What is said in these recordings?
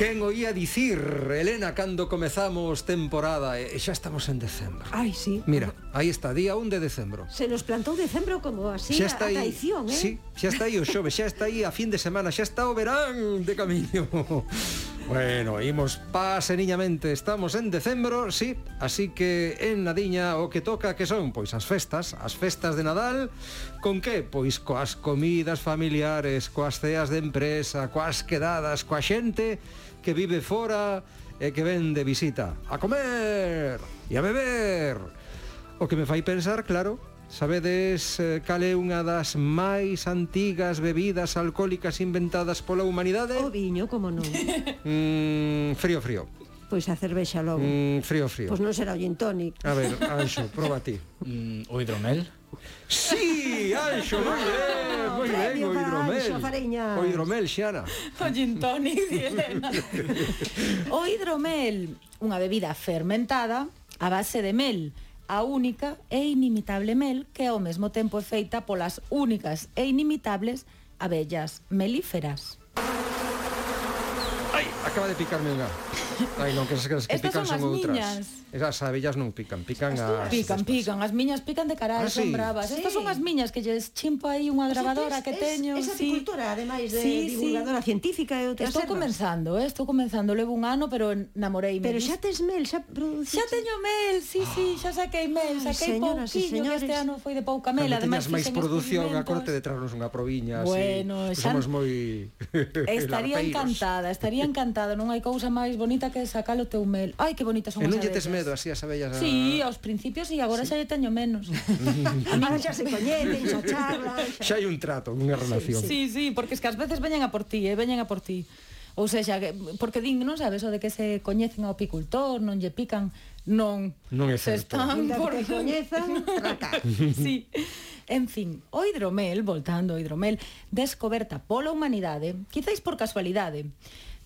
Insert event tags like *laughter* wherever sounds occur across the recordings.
Quen oía dicir, Elena, cando comezamos temporada e xa estamos en decembro. Ai, sí. Mira, aí está, día 1 de decembro. Se nos plantou decembro como así xa está a, a traición, aí, eh? Sí, xa está aí o xove, xa está aí a fin de semana, xa está o verán de camiño. *laughs* Bueno, imos paseniñamente, estamos en decembro, sí, así que en Nadiña o que toca que son pois as festas, as festas de Nadal, con que? Pois coas comidas familiares, coas ceas de empresa, coas quedadas, coa xente, que vive fora e que ven de visita a comer e a beber. O que me fai pensar, claro, sabedes eh, cal é unha das máis antigas bebidas alcohólicas inventadas pola humanidade? O viño, como non. *laughs* Mm, frío, frío. Pois a cervexa logo. Mm, frío, frío. Pois non será o gin tonic. A ver, Anxo, proba ti. Mm, o hidromel? Sí, Anxo, moi ben moi ben, o hidromel. O hidromel, Xiana. O gin tonic, *laughs* O hidromel, unha bebida fermentada a base de mel, a única e inimitable mel que ao mesmo tempo é feita polas únicas e inimitables abellas melíferas. Ai, Acaba de picarme unha. Ai, non, que as que pican son, son outras. Miñas. Esas abellas non pican, pican as... as pican, pican, as miñas pican de caral, ah, sí? son bravas. Sí. Estas son as miñas que lles chimpo aí unha grabadora que teño. Esa sí. cultura, ademais de sí, divulgadora sí. científica e outras Estou comenzando, eh, estou comenzando, levo un ano, pero namorei Pero xa tes mel, xa produciche. Xa teño mel, sí, sí, xa saquei mel, saquei pouquiño, que este ano foi de pouca mel, ademais máis produción, a corte de traernos unha proviña, bueno, xa... somos moi Estaría *laughs* encantada, estaría encantada encantada, non hai cousa máis bonita que sacar o teu mel. Ai, que bonitas son e as abellas. E non lle tes medo así as abellas? A... Sí, aos principios e agora sí. xa lle teño menos. *laughs* agora xa se coñecen, xa charlan. Xa hai un trato, unha relación. Sí, sí, sí, porque es que ás veces veñen a por ti, eh, veñen a por ti. Ou seja, porque din, non sabes, o de que se coñecen ao apicultor, non lle pican, non. Non é certo. Están por que *laughs* coñezan, raca. sí. En fin, o hidromel, voltando ao hidromel, descoberta pola humanidade, quizáis por casualidade,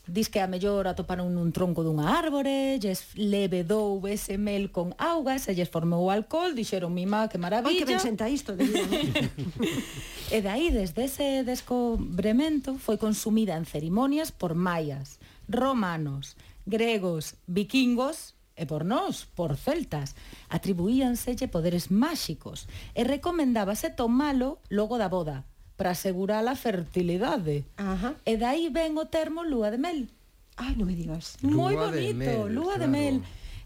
Dis que a mellor atoparon nun tronco dunha árbore, lles levedou ese mel con auga, se lles formou alcohol, dixeron, mima, que maravilla. Ai, que ben senta isto, de vida, *laughs* E aí, desde ese descobrimento, foi consumida en cerimonias por maias, romanos, gregos, vikingos, e por nós, por celtas, atribuíanselle poderes máxicos e recomendábase tomalo logo da boda, para asegurar a fertilidade. Ajá. E dai ven o termo lúa de mel. Ai, non me digas. Moi bonito, de mel, lúa claro. de mel.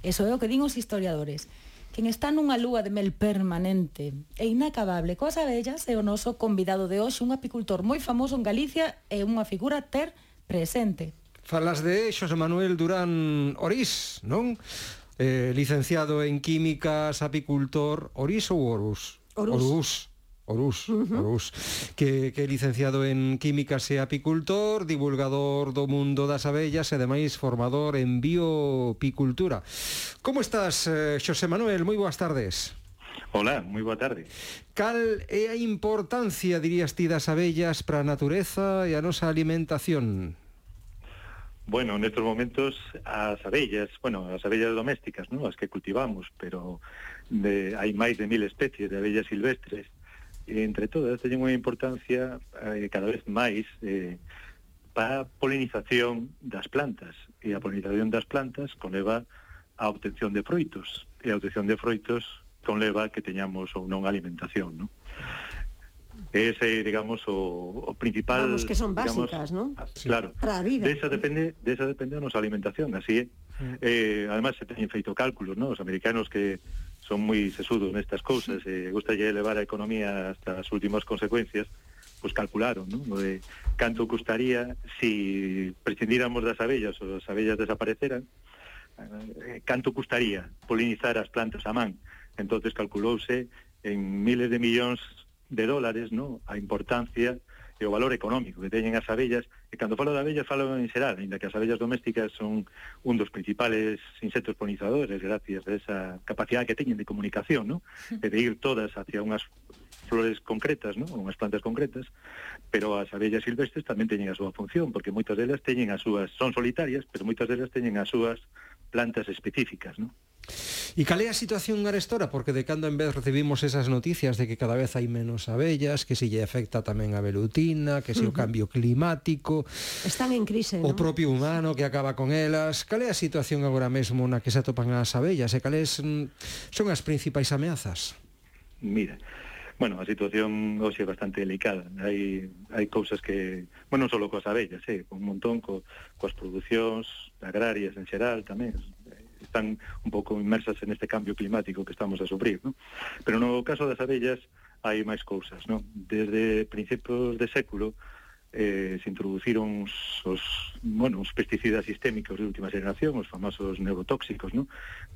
Eso é o que din os historiadores. Quen está nunha lúa de mel permanente e inacabable coas abellas é o noso convidado de hoxe, un apicultor moi famoso en Galicia e unha figura ter presente. Falas de Xosé Manuel Durán Orís, non? Eh, licenciado en Químicas, apicultor, Orís ou Orus? Orús. Orús. Orús, uh -huh. Orús que, que é licenciado en Químicas e Apicultor, divulgador do mundo das abellas e ademais formador en biopicultura. Como estás, eh, Xosé Manuel? Moi boas tardes. Hola, moi boa tarde. Cal é a importancia, dirías ti, das abellas para a natureza e a nosa alimentación? Bueno, nestes momentos as abellas, bueno, as abellas domésticas, non? as que cultivamos, pero de, hai máis de mil especies de abellas silvestres entre todas, teñen unha importancia eh, cada vez máis eh, para a polinización das plantas. E a polinización das plantas conleva a obtención de froitos. E a obtención de froitos conleva que teñamos ou non alimentación, non? Ese, digamos, o, o principal... Vamos, que son básicas, digamos, non? Claro. Para a vida. De esa depende, de esa depende a nosa alimentación, así é. Eh, además, se teñen feito cálculos, non? Os americanos que son moi sesudos nestas cousas e eh, gustalle elevar a economía hasta as últimas consecuencias, pois calcularon, non? De canto custaría se si prescindíramos das abellas ou as abellas desapareceran, eh, canto custaría polinizar as plantas a man. Entonces calculouse en miles de millóns de dólares, ¿no? A importancia e o valor económico que teñen as abellas, e cando falo de abellas falo en xeral, ainda que as abellas domésticas son un dos principales insectos polinizadores gracias a esa capacidade que teñen de comunicación, ¿no? e de ir todas hacia unhas flores concretas, ¿no? unhas plantas concretas, pero as abellas silvestres tamén teñen a súa función, porque moitas delas teñen as súas, son solitarias, pero moitas delas teñen as súas plantas específicas, ¿no? E cal é a situación arestora? Porque de cando en vez recibimos esas noticias de que cada vez hai menos abellas, que se lle afecta tamén a velutina, que se o cambio climático... Están en crise, O ¿no? propio humano que acaba con elas... Cal é a situación agora mesmo na que se atopan as abellas? E cales mm, son as principais ameazas? Mira, bueno, a situación hoxe é bastante delicada. Hai, hai cousas que, bueno, non só coas abellas, eh, un montón co, coas producións agrarias en xeral tamén, están un pouco inmersas en este cambio climático que estamos a sufrir, ¿no? Pero no caso das abellas hai máis cousas, ¿no? Desde principios de século, eh, se introduciron os, os, bueno, os pesticidas sistémicos de última generación, os famosos neurotóxicos, ¿no?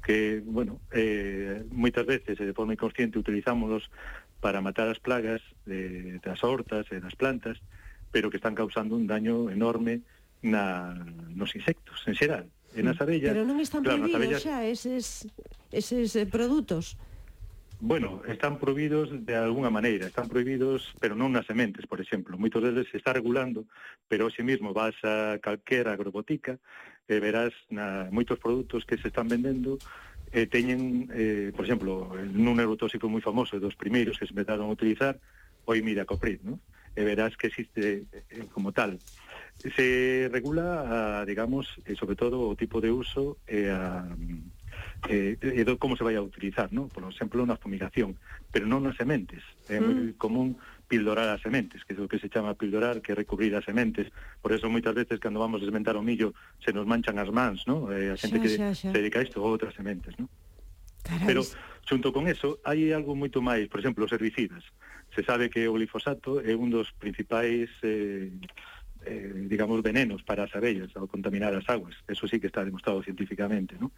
que, bueno, eh, moitas veces, eh, de forma inconsciente, utilizámoslos para matar as plagas de, das hortas e das plantas, pero que están causando un daño enorme na, nos insectos en xeral, e nas mm. abellas. Pero non están claro, prohibidos abellas, xa eses, eses eh, produtos? Bueno, están prohibidos de alguna maneira, están prohibidos, pero non nas sementes, por exemplo. Moitos deles se está regulando, pero hoxe mesmo vas a calquera agrobotica e verás na, moitos produtos que se están vendendo eh, teñen, eh, por exemplo, nun neurotóxico moi famoso dos primeiros que se empezaron a utilizar, o imidacoprid, ¿no? e verás que existe eh, como tal. Se regula, a, digamos, eh, sobre todo o tipo de uso e eh, a, eh, e do como se vai a utilizar, ¿no? por exemplo, na fumigación, pero non nas sementes. É mm. moi común pildorar as sementes, que é o que se chama pildorar, que é recubrir as sementes. Por eso moitas veces cando vamos a desmentar o millo se nos manchan as mans, ¿no? Eh, a xente xa, que xa, xa. se dedica a isto ou outras sementes, ¿no? Carais. Pero xunto con eso hai algo moito máis, por exemplo, os herbicidas. Se sabe que o glifosato é un dos principais eh, eh, digamos, venenos para as abellas ao contaminar as aguas. Eso sí que está demostrado científicamente, ¿no?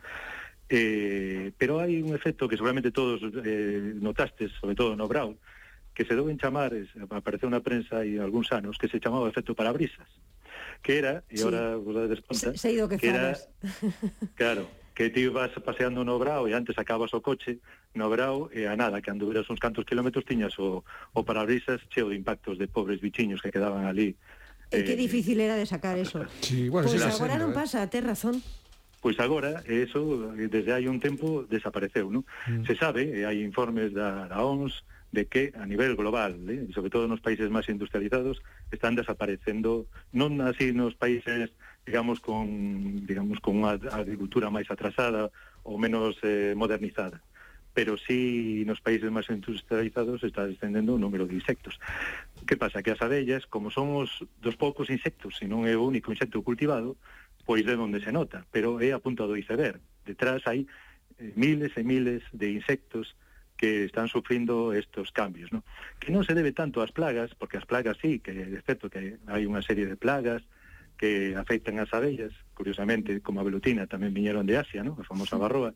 Eh, pero hai un efecto que seguramente todos eh, notastes, sobre todo no brau, que se deu en chamar, apareceu na prensa e algúns anos, que se chamaba efecto parabrisas, que era, e sí. ahora vos dades conta, se, sei do que, que falas. era, *laughs* claro, que ti vas paseando no brao e antes acabas o coche no brao e a nada, que anduveras uns cantos kilómetros tiñas o, o parabrisas cheo de impactos de pobres bichiños que quedaban ali E que eh, difícil era de sacar eso. Sí, bueno, pois pues agora senda, non eh. pasa, tes razón. Pois agora, eso, desde hai un tempo, desapareceu, non? Mm. Se sabe, e hai informes da, da OMS, de que a nivel global, eh, sobre todo nos países máis industrializados, están desaparecendo, non así nos países, digamos, con, digamos, con unha agricultura máis atrasada ou menos eh, modernizada pero sí nos países máis industrializados está descendendo o número de insectos. Que pasa? Que as abellas, como somos dos poucos insectos, e non é o único insecto cultivado, pois de onde se nota, pero é a punta do iceberg. Detrás hai eh, miles e miles de insectos que están sufrindo estos cambios, ¿no? Que non se debe tanto ás plagas, porque as plagas sí, que é certo que hai unha serie de plagas que afectan as abellas, curiosamente, como a velutina tamén viñeron de Asia, ¿no? A famosa barroa,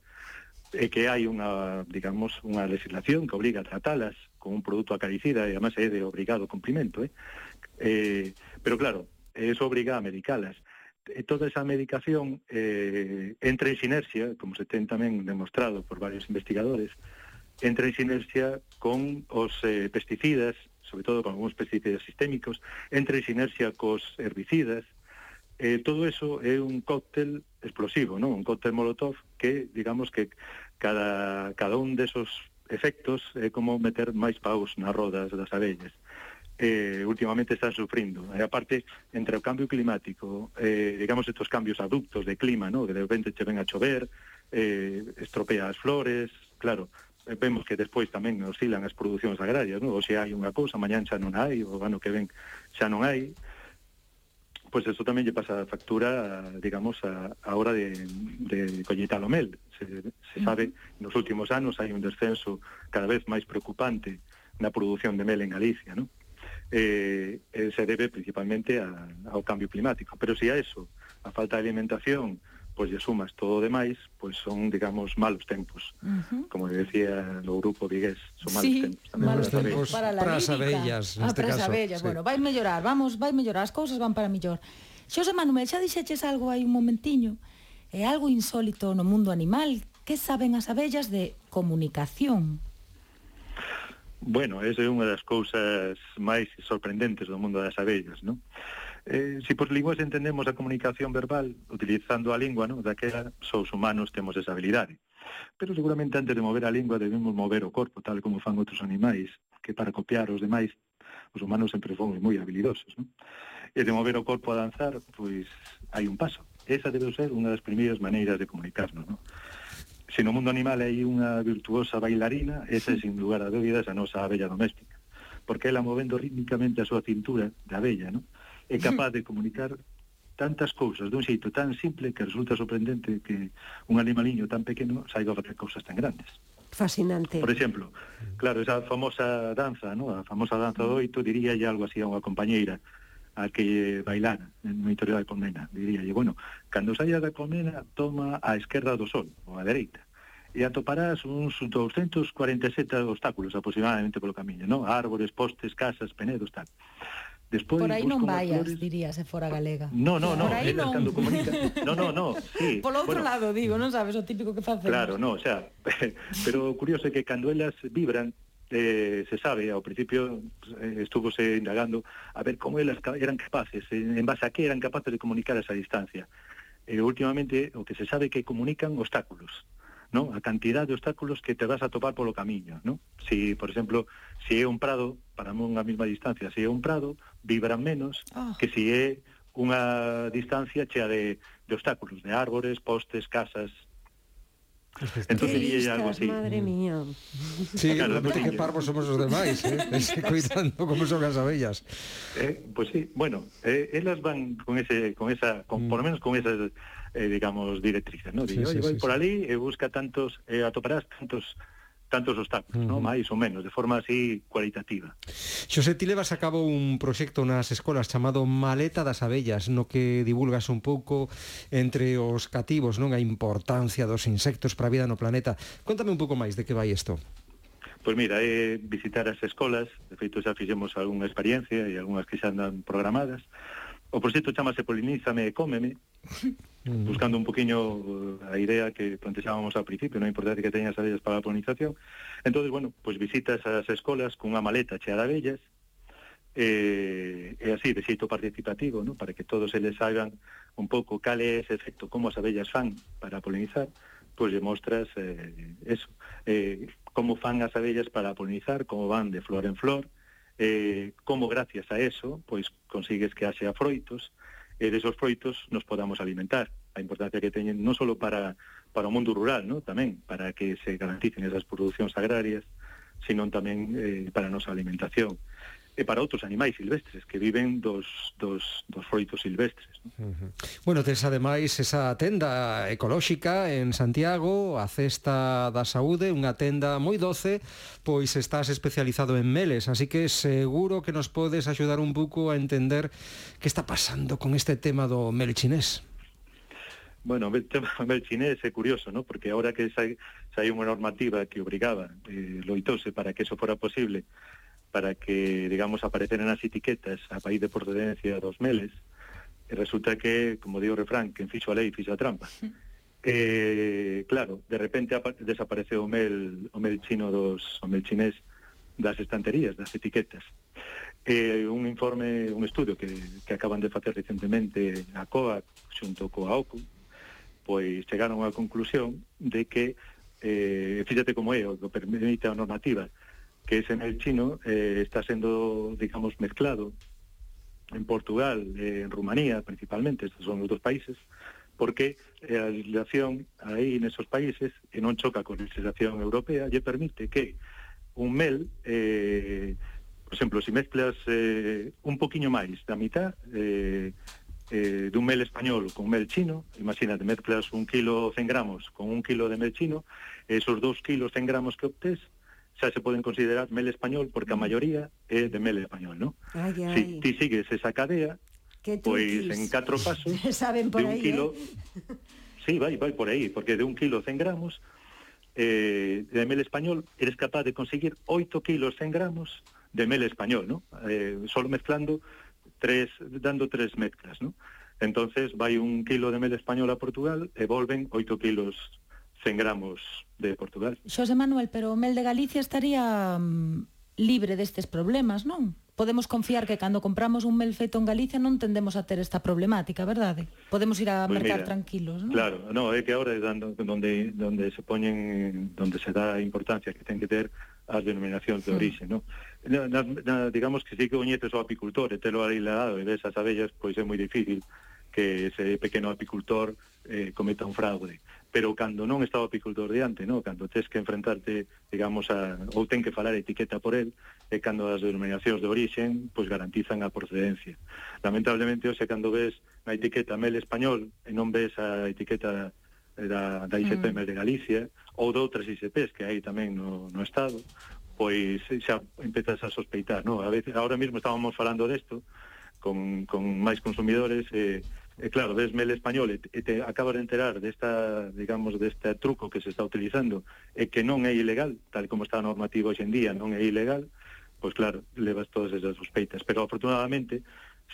e que hai unha, digamos, unha legislación que obriga a tratalas con un produto acaricida e además é de obrigado cumprimento, eh? eh pero claro, eso obriga a medicalas toda esa medicación eh, entra en sinerxia, como se ten tamén demostrado por varios investigadores, entra en sinerxia con os eh, pesticidas, sobre todo con algúns pesticidas sistémicos, entra en sinerxia cos herbicidas, eh, todo eso é un cóctel explosivo, non? un cóctel molotov que, digamos que cada, cada un desos efectos é como meter máis paus nas rodas das abellas eh, últimamente están sufrindo. E aparte, entre o cambio climático, eh, digamos estos cambios abruptos de clima, ¿no? que de repente che ven a chover, eh, estropea as flores, claro, vemos que despois tamén oscilan as producións agrarias, non? se hai unha cousa, mañán xa non hai, o ano que ven xa non hai. Pois eso tamén lle pasa a factura, digamos, a, a hora de, de colleita o mel. Se, se sabe, nos últimos anos hai un descenso cada vez máis preocupante na produción de mel en Galicia, non? Eh, eh, se debe principalmente a, ao cambio climático. Pero se si a eso, a falta de alimentación, pois lle sumas todo o demais, pois son, digamos, malos tempos. Uh -huh. Como decía o grupo vigués, son malos sí, tempos. Tamén malos tempos para, la para as abellas, neste ah, caso. As abellas. Sí. Bueno, vai mellorar, vamos, vai mellorar, as cousas van para mellor. Xosé Manuel, xa dixeches algo aí un momentiño, é algo insólito no mundo animal, que saben as abellas de comunicación? Bueno, esa é unha das cousas máis sorprendentes do mundo das abellas, non? Eh, si por linguas entendemos a comunicación verbal utilizando a lingua, non? daquela só os humanos temos esa habilidade. Pero seguramente antes de mover a lingua debemos mover o corpo, tal como fan outros animais, que para copiar os demais os humanos sempre fomos moi habilidosos. Non? E de mover o corpo a danzar, pois hai un paso. Esa debe ser unha das primeiras maneiras de comunicarnos. Non? Se no mundo animal hai unha virtuosa bailarina, esa é, sin lugar a dúbidas, a nosa abella doméstica porque ela movendo rítmicamente a súa cintura de abella, non? é capaz de comunicar tantas cousas dun xeito tan simple que resulta sorprendente que un animaliño tan pequeno saiba facer cousas tan grandes. Fascinante. Por exemplo, claro, esa famosa danza, ¿no? a famosa danza do oito, diría algo así a unha compañeira a que bailara en unha historia da colmena. Diría, e, bueno, cando saia da colmena, toma a esquerda do sol, ou a dereita, e atoparás uns 247 obstáculos aproximadamente polo camiño, non? Árbores, postes, casas, penedos, tal. Despois Por aí non vayas, flores... diría, se fora galega. No, no, no, Por aí non. Cando comunica... No, no, no, sí. *laughs* Polo outro bueno, lado, digo, non sabes o típico que facemos. Claro, no, *laughs* o sea, pero curioso é que cando elas vibran, eh, se sabe, ao principio eh, estuvose indagando a ver como elas eran capaces, en base a que eran capaces de comunicar a esa distancia. Eh, últimamente, o que se sabe que comunican obstáculos. ¿no? a cantidad de obstáculos que te vas a topar polo camiño. ¿no? Si, por exemplo, se si é un prado, para unha mesma distancia, se si é un prado, vibran menos oh. que se si é unha distancia chea de, de obstáculos, de árbores, postes, casas, Entón diría algo así. Madre mm. mía. Sí, claro, no que parvos somos os demais, eh? *laughs* cuidando coitando como son as abellas. Eh, pues sí, bueno, eh, elas van con ese con esa con, mm. por lo menos con esas eh, digamos, directrices, ¿no? Digo, sí, sí, vai sí, por ali e eh, busca tantos, eh, atoparás tantos tantos obstáculos, uh -huh. ¿no? máis ou menos, de forma así cualitativa. Xosé, ti levas a cabo un proxecto nas escolas chamado Maleta das Abellas, no que divulgas un pouco entre os cativos, non? A importancia dos insectos para a vida no planeta. Cuéntame un pouco máis de que vai isto. Pois mira, é visitar as escolas, de feito xa fixemos algunha experiencia e algunhas que xa andan programadas. O proxecto chamase Polinízame e Cómeme, *laughs* Mm-hmm. buscando un poquinho eh, a idea que plantexábamos ao principio, non importa que teñas abellas para a polinización. entonces bueno, pois pues visitas as escolas cunha maleta chea de abellas, eh, e así, de xeito participativo, ¿no? para que todos eles saiban un pouco cal é ese efecto, como as abellas fan para polinizar, pois lle demostras eh, eso, eh, como fan as abellas para polinizar, como van de flor en flor, eh, como gracias a eso, pois consigues que haxe afroitos, e desos froitos nos podamos alimentar. A importancia que teñen non só para, para o mundo rural, ¿no? tamén para que se garanticen esas producións agrarias, sino tamén eh, para a nosa alimentación e para outros animais silvestres que viven dos, dos, dos froitos silvestres. ¿no? Uh -huh. Bueno, tes ademais esa tenda ecolóxica en Santiago, a Cesta da Saúde, unha tenda moi doce, pois estás especializado en meles, así que seguro que nos podes axudar un pouco a entender que está pasando con este tema do mel chinés. Bueno, o tema do mel chinés é curioso, ¿no? porque ahora que sai, sai unha normativa que obrigaba, eh, loitose para que eso fora posible, para que, digamos, apareceran as etiquetas a país de procedencia dos meles, e resulta que, como digo o refrán, que en fixo a lei, fixo a trampa. *laughs* Eh, claro, de repente desapareceu o mel, o mel chino dos, o mel chinés das estanterías, das etiquetas. Eh, un informe, un estudio que, que acaban de facer recentemente a COA, xunto coa OCU, pois chegaron á conclusión de que, eh, fíjate como é, o que permite a normativa, que es en el chino, eh, está siendo, digamos, mezclado en Portugal, eh, en Rumanía principalmente, estos son los dos países, porque eh, a legislación aí en esos países eh, e non choca con a legislación europea, lle permite que un mel, eh, por exemplo, se si mezclas eh, un poquinho máis da mitad eh, eh, dun mel español con mel chino, imagínate, mezclas un kilo 100 gramos con un kilo de mel chino, esos dos kilos 100 gramos que obtés xa se poden considerar mel español porque a mm. maioría é de mel español, non? Ai, ai. Si ti sigues esa cadea, pois en catro pasos *laughs* saben por de un aí, kilo... Eh? *laughs* Sí, vai, vai por aí, porque de un kilo 100 gramos eh, de mel español eres capaz de conseguir 8 kilos 100 gramos de mel español, ¿no? Eh, solo mezclando tres, dando tres mezclas, ¿no? Entonces vai un kilo de mel español a Portugal e volven 8 kilos 100 gramos de Portugal. Xosé Manuel, pero o mel de Galicia estaría mm, libre destes problemas, non? Podemos confiar que cando compramos un mel feito en Galicia non tendemos a ter esta problemática, verdade? Podemos ir a pues mercar mira, tranquilos, non? Claro, no, é que agora é donde, donde se poñen, donde se dá a importancia que ten que ter as denominacións de hmm. orixe, sí. non? Na, na, digamos que si que coñeces o apicultor e telo aí lado e ves as abellas, pois é moi difícil que ese pequeno apicultor eh, cometa un fraude. Uh pero cando non está o apicultor diante, no? cando tes que enfrentarte, digamos, a, ou ten que falar a etiqueta por el, e cando as denominacións de orixen, pois garantizan a procedencia. Lamentablemente, hoxe, cando ves na etiqueta mel español e non ves a etiqueta da, da ICP mm. de Galicia, ou de outras ICPs que hai tamén no, no Estado, pois xa empezas a sospeitar, no? A veces, ahora mesmo estábamos falando desto, con, con máis consumidores, e eh, Eh, e claro, vesme el español e te acabas de enterar desta, digamos, deste truco que se está utilizando e que non é ilegal, tal como está a normativa hoxe en día, non é ilegal, pois claro, levas todas esas sospeitas. Pero afortunadamente,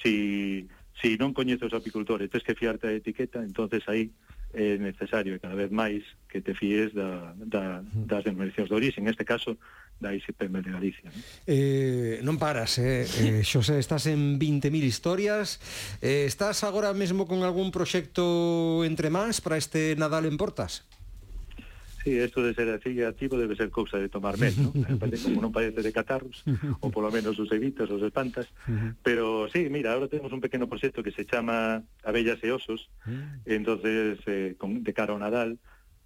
si, si non coñeces os apicultores, tens que fiarte da etiqueta, entonces aí é necesario cada vez máis que te fíes da, da, das denominacións de orixe, neste caso da ICPM de Galicia. Non, eh, non paras, eh? *laughs* eh Xosé, estás en 20.000 historias. Eh, estás agora mesmo con algún proxecto entre máis para este Nadal en Portas? Sí, esto de ser así activo debe ser cousa de tomar mes, ¿no? *laughs* Como non parece de catarros, ou polo menos os evitas, os espantas. *laughs* Pero sí, mira, ahora temos un pequeno proxecto que se chama Abellas e Osos, ah. entonces, eh, con, de cara ao Nadal,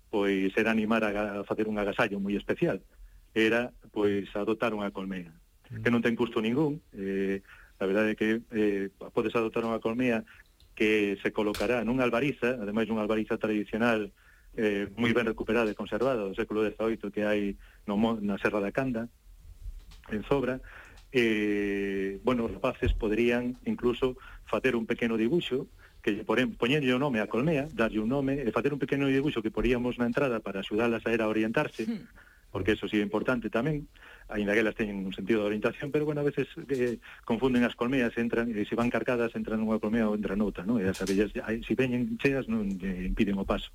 pois era animar a, a facer un agasallo moi especial. Era, pois, adotar unha colmea, que non ten custo ningún, eh, A verdade é que eh, podes adotar unha colmea que se colocará nunha albariza, ademais unha albariza tradicional eh, moi ben recuperado e conservado do século XVIII que hai no, na Serra da Canda, en Sobra, eh, bueno, os rapaces poderían incluso facer un pequeno dibuixo que lle porén, poñerlle o nome a colmea, darlle un nome e facer un pequeno dibuixo que poríamos na entrada para axudalas a ir a orientarse, hmm. porque eso sí é importante tamén, ainda que elas teñen un sentido de orientación, pero bueno, a veces eh, confunden as colmeas, entran, e se van cargadas, entran nunha colmea ou entran noutra, non? E as abellas, se veñen cheas, non eh, impiden o paso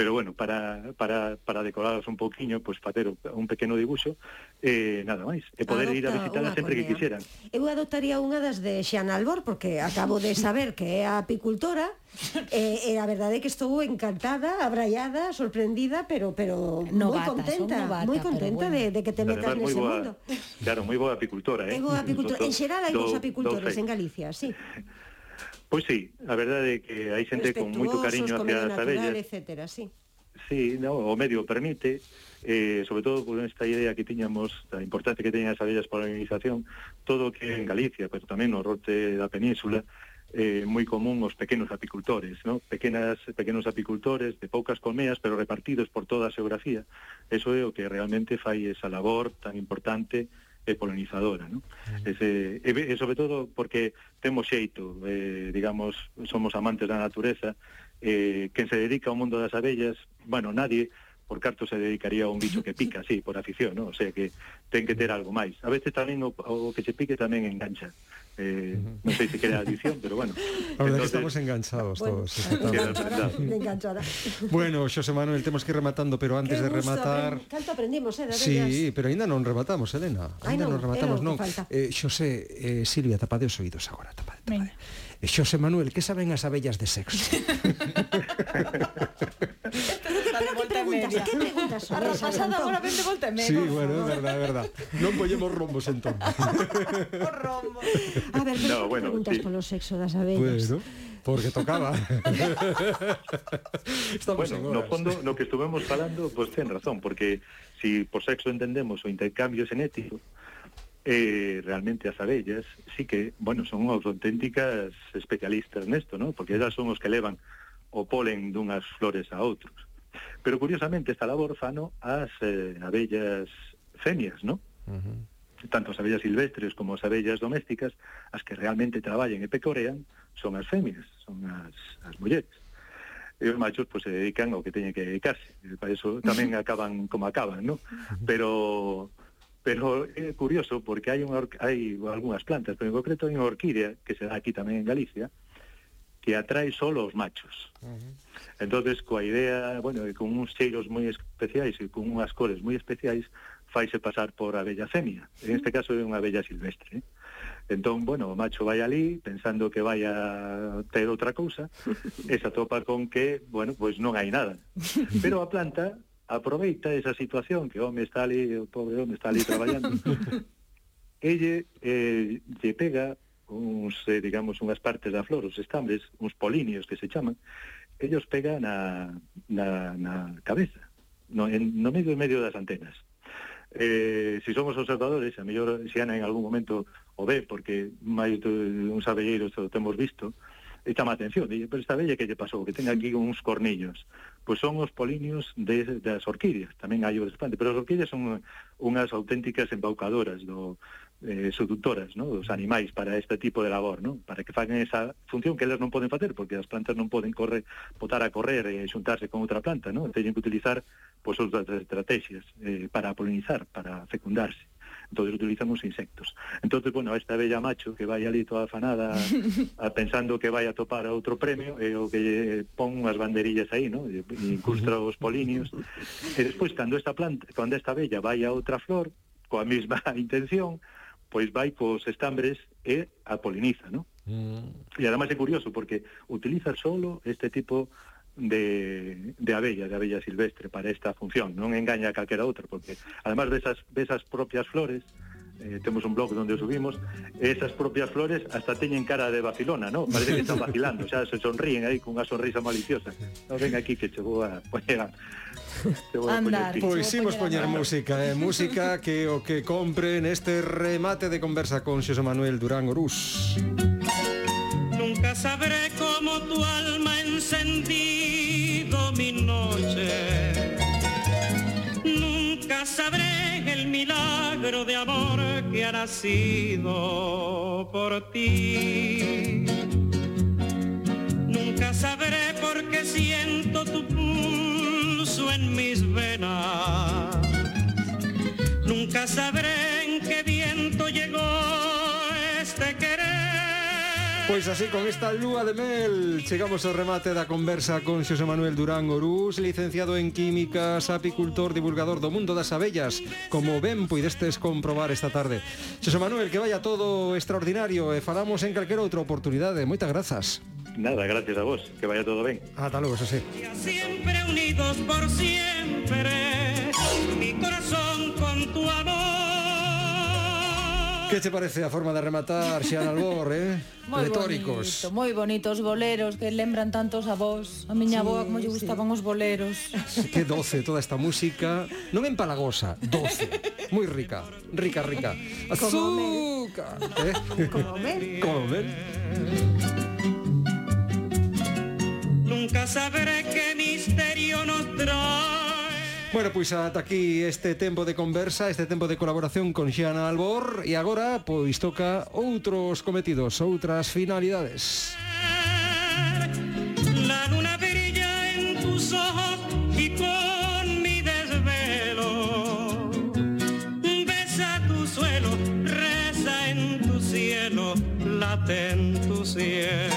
pero bueno, para, para, para decoraros un poquinho, pois facer un pequeno dibuxo eh, nada máis, e poder Adopta ir a visitala sempre que quixeran. Eu adoptaría unha das de Xana Albor, porque acabo de saber que é a apicultora, e, e a verdade é que estou encantada, abraiada, sorprendida, pero pero moi contenta, moi contenta bueno. de, de que te metas nese mundo. Claro, moi boa apicultora, eh. É boa apicultora, en xeral hai bons apicultores do en Galicia, sí. *laughs* Pois sí, a verdade é que hai xente con moito cariño hacia as abellas. Etcétera, sí. Sí, no, o medio permite, eh, sobre todo con esta idea que tiñamos da importancia que teñen as abellas para a organización, todo que en Galicia, pero tamén no norte da península, eh, moi común os pequenos apicultores, ¿no? Pequenas, pequenos apicultores de poucas colmeas, pero repartidos por toda a xeografía. Eso é o que realmente fai esa labor tan importante e polinizadora, ¿no? Mm. Ese, e, e sobre todo porque temos xeito, eh, digamos, somos amantes da natureza, eh, quen se dedica ao mundo das abellas, bueno, nadie por carto se dedicaría a un bicho que pica, sí, por afición, ¿no? O sea que ten que ter algo máis. A veces tamén o, o que se pique tamén engancha. Eh, non sei se queda adición, pero bueno. A verdad Entonces... que estamos enganchados bueno, todos. *laughs* enganchada. Bueno, Xosé Manuel, temos que ir rematando, pero antes Qué de rematar... Aprend... Canto aprendimos, eh, Sí, pero ainda non rematamos, Elena. Ainda non, non rematamos, non. Eh, Xosé, eh, Silvia, tapade os oídos agora, tapade, tapade. Venga. Eh, Xosé Manuel, que saben as abellas de sexo? *laughs* preguntas, que preguntas sobre A repasada agora vende volta e medio. Sí, bueno, é verdade, é verdade. Non poñemos rombos entón. *laughs* Por rombos. A ver, no, bueno, preguntas sí. polo sexo das abellas. Bueno. Porque tocaba. *laughs* Estamos bueno, en horas. no fondo, no que estuvemos falando, pois pues, ten razón, porque si por sexo entendemos o intercambio xenético, eh, realmente as abellas sí que, bueno, son auténticas especialistas nesto, ¿no? porque elas son os que levan o polen dunhas flores a outros. Pero curiosamente esta labor fano as eh, abellas femias, ¿no? Uh -huh. Tanto as abellas silvestres como as abellas domésticas, as que realmente traballan e pecorean, son as femias, son as, as mulleres. E os machos pois, pues, se dedican ao que teñen que dedicarse. E para eso tamén *laughs* acaban como acaban, ¿no? Pero pero é curioso porque hai, unha, hai algunhas plantas, pero en concreto hai unha orquídea que se dá aquí tamén en Galicia, uh que atrae solo os machos. Uh -huh. Entonces, coa idea, bueno, e con uns cheiros moi especiais e con unhas cores moi especiais, faise pasar por abella femia. En este caso é unha abella silvestre. Eh? Entón, bueno, o macho vai ali pensando que vai a ter outra cousa, e se atopa con que, bueno, pois non hai nada. Pero a planta aproveita esa situación que o home está ali, o pobre home está ali traballando, *laughs* elle eh, lle pega uns, eh, digamos, unhas partes da flor, os estambres, uns polinios que se chaman, ellos pegan na, na, na cabeza, no, en, no medio medio das antenas. Eh, se si somos observadores, a mellor se Ana en algún momento o ve, porque máis uns abelleiros o temos visto, e chama atención, dille, pero esta bella que lle pasou, que ten aquí uns cornillos. Pois son os polinios de, das orquídeas, tamén hai os espantes, pero as orquídeas son unhas auténticas embaucadoras do, eh, seductoras ¿no? dos animais para este tipo de labor, ¿no? para que fagan esa función que elas non poden facer, porque as plantas non poden correr, botar a correr eh, e xuntarse con outra planta, ¿no? teñen que utilizar pois, pues, outras estrategias eh, para polinizar, para fecundarse entonces utilizan os insectos. Entonces, bueno, esta bella macho que vai ali toda afanada a, *laughs* a pensando que vai a topar a outro premio e o que eh, pon as banderillas aí, ¿no? E incrustra os polinios. *laughs* E despois, cando esta planta, cando esta bella vai a outra flor, coa mesma *laughs* intención, pois vai cos estambres e a poliniza, non? Mm. E ademais é curioso porque utiliza solo este tipo de, de abella, de abella silvestre para esta función, non engaña a calquera outra, porque además desas, desas propias flores, eh, temos un blog onde subimos, esas propias flores hasta teñen cara de vacilona, ¿no? Parece que están *laughs* vacilando, xa se sonríen aí con unha sonrisa maliciosa. Non ven aquí que chegou a poñer Andar, pois imos poñer música, eh? música que o que compre neste remate de conversa con Xosé Manuel Durán Orús. Nunca sabré como tu alma ha encendido mi noche. Nunca sabré milagro de amor que ha nacido por ti. Nunca sabré por qué siento tu en mis venas. Nunca sabré en qué viento llegó. Pois así, con esta lúa de mel Chegamos ao remate da conversa con Xosé Manuel Durán Orús Licenciado en Químicas, apicultor, divulgador do mundo das abellas Como ben poidestes comprobar esta tarde. Xosé Manuel, que vaya todo extraordinario E falamos en calquera outra oportunidade. Moitas grazas. Nada, gracias a vos, que vaya todo ben. Ata logo, Xosé. Siempre unidos por siempre Mi corazón con tu amor. Que te parece a forma de rematar, Xiana Albor, eh? Moi Retóricos. Bonito, moi bonitos boleros que lembran tantos a vos. A miña sí, boa, como lle sí. gustaban os boleros. *laughs* Que doce toda esta música. Non empalagosa, doce. Moi rica, rica, rica. Azúcar. Como ¿Eh? Nunca sabré qué misterio nos trae Bueno, pois ata aquí este tempo de conversa, este tempo de colaboración con Xiana Albor e agora pois toca outros cometidos, outras finalidades. La luna brilla en tus ojos y con mi desvelo besa tu suelo, reza en tu cielo, late en tu cielo.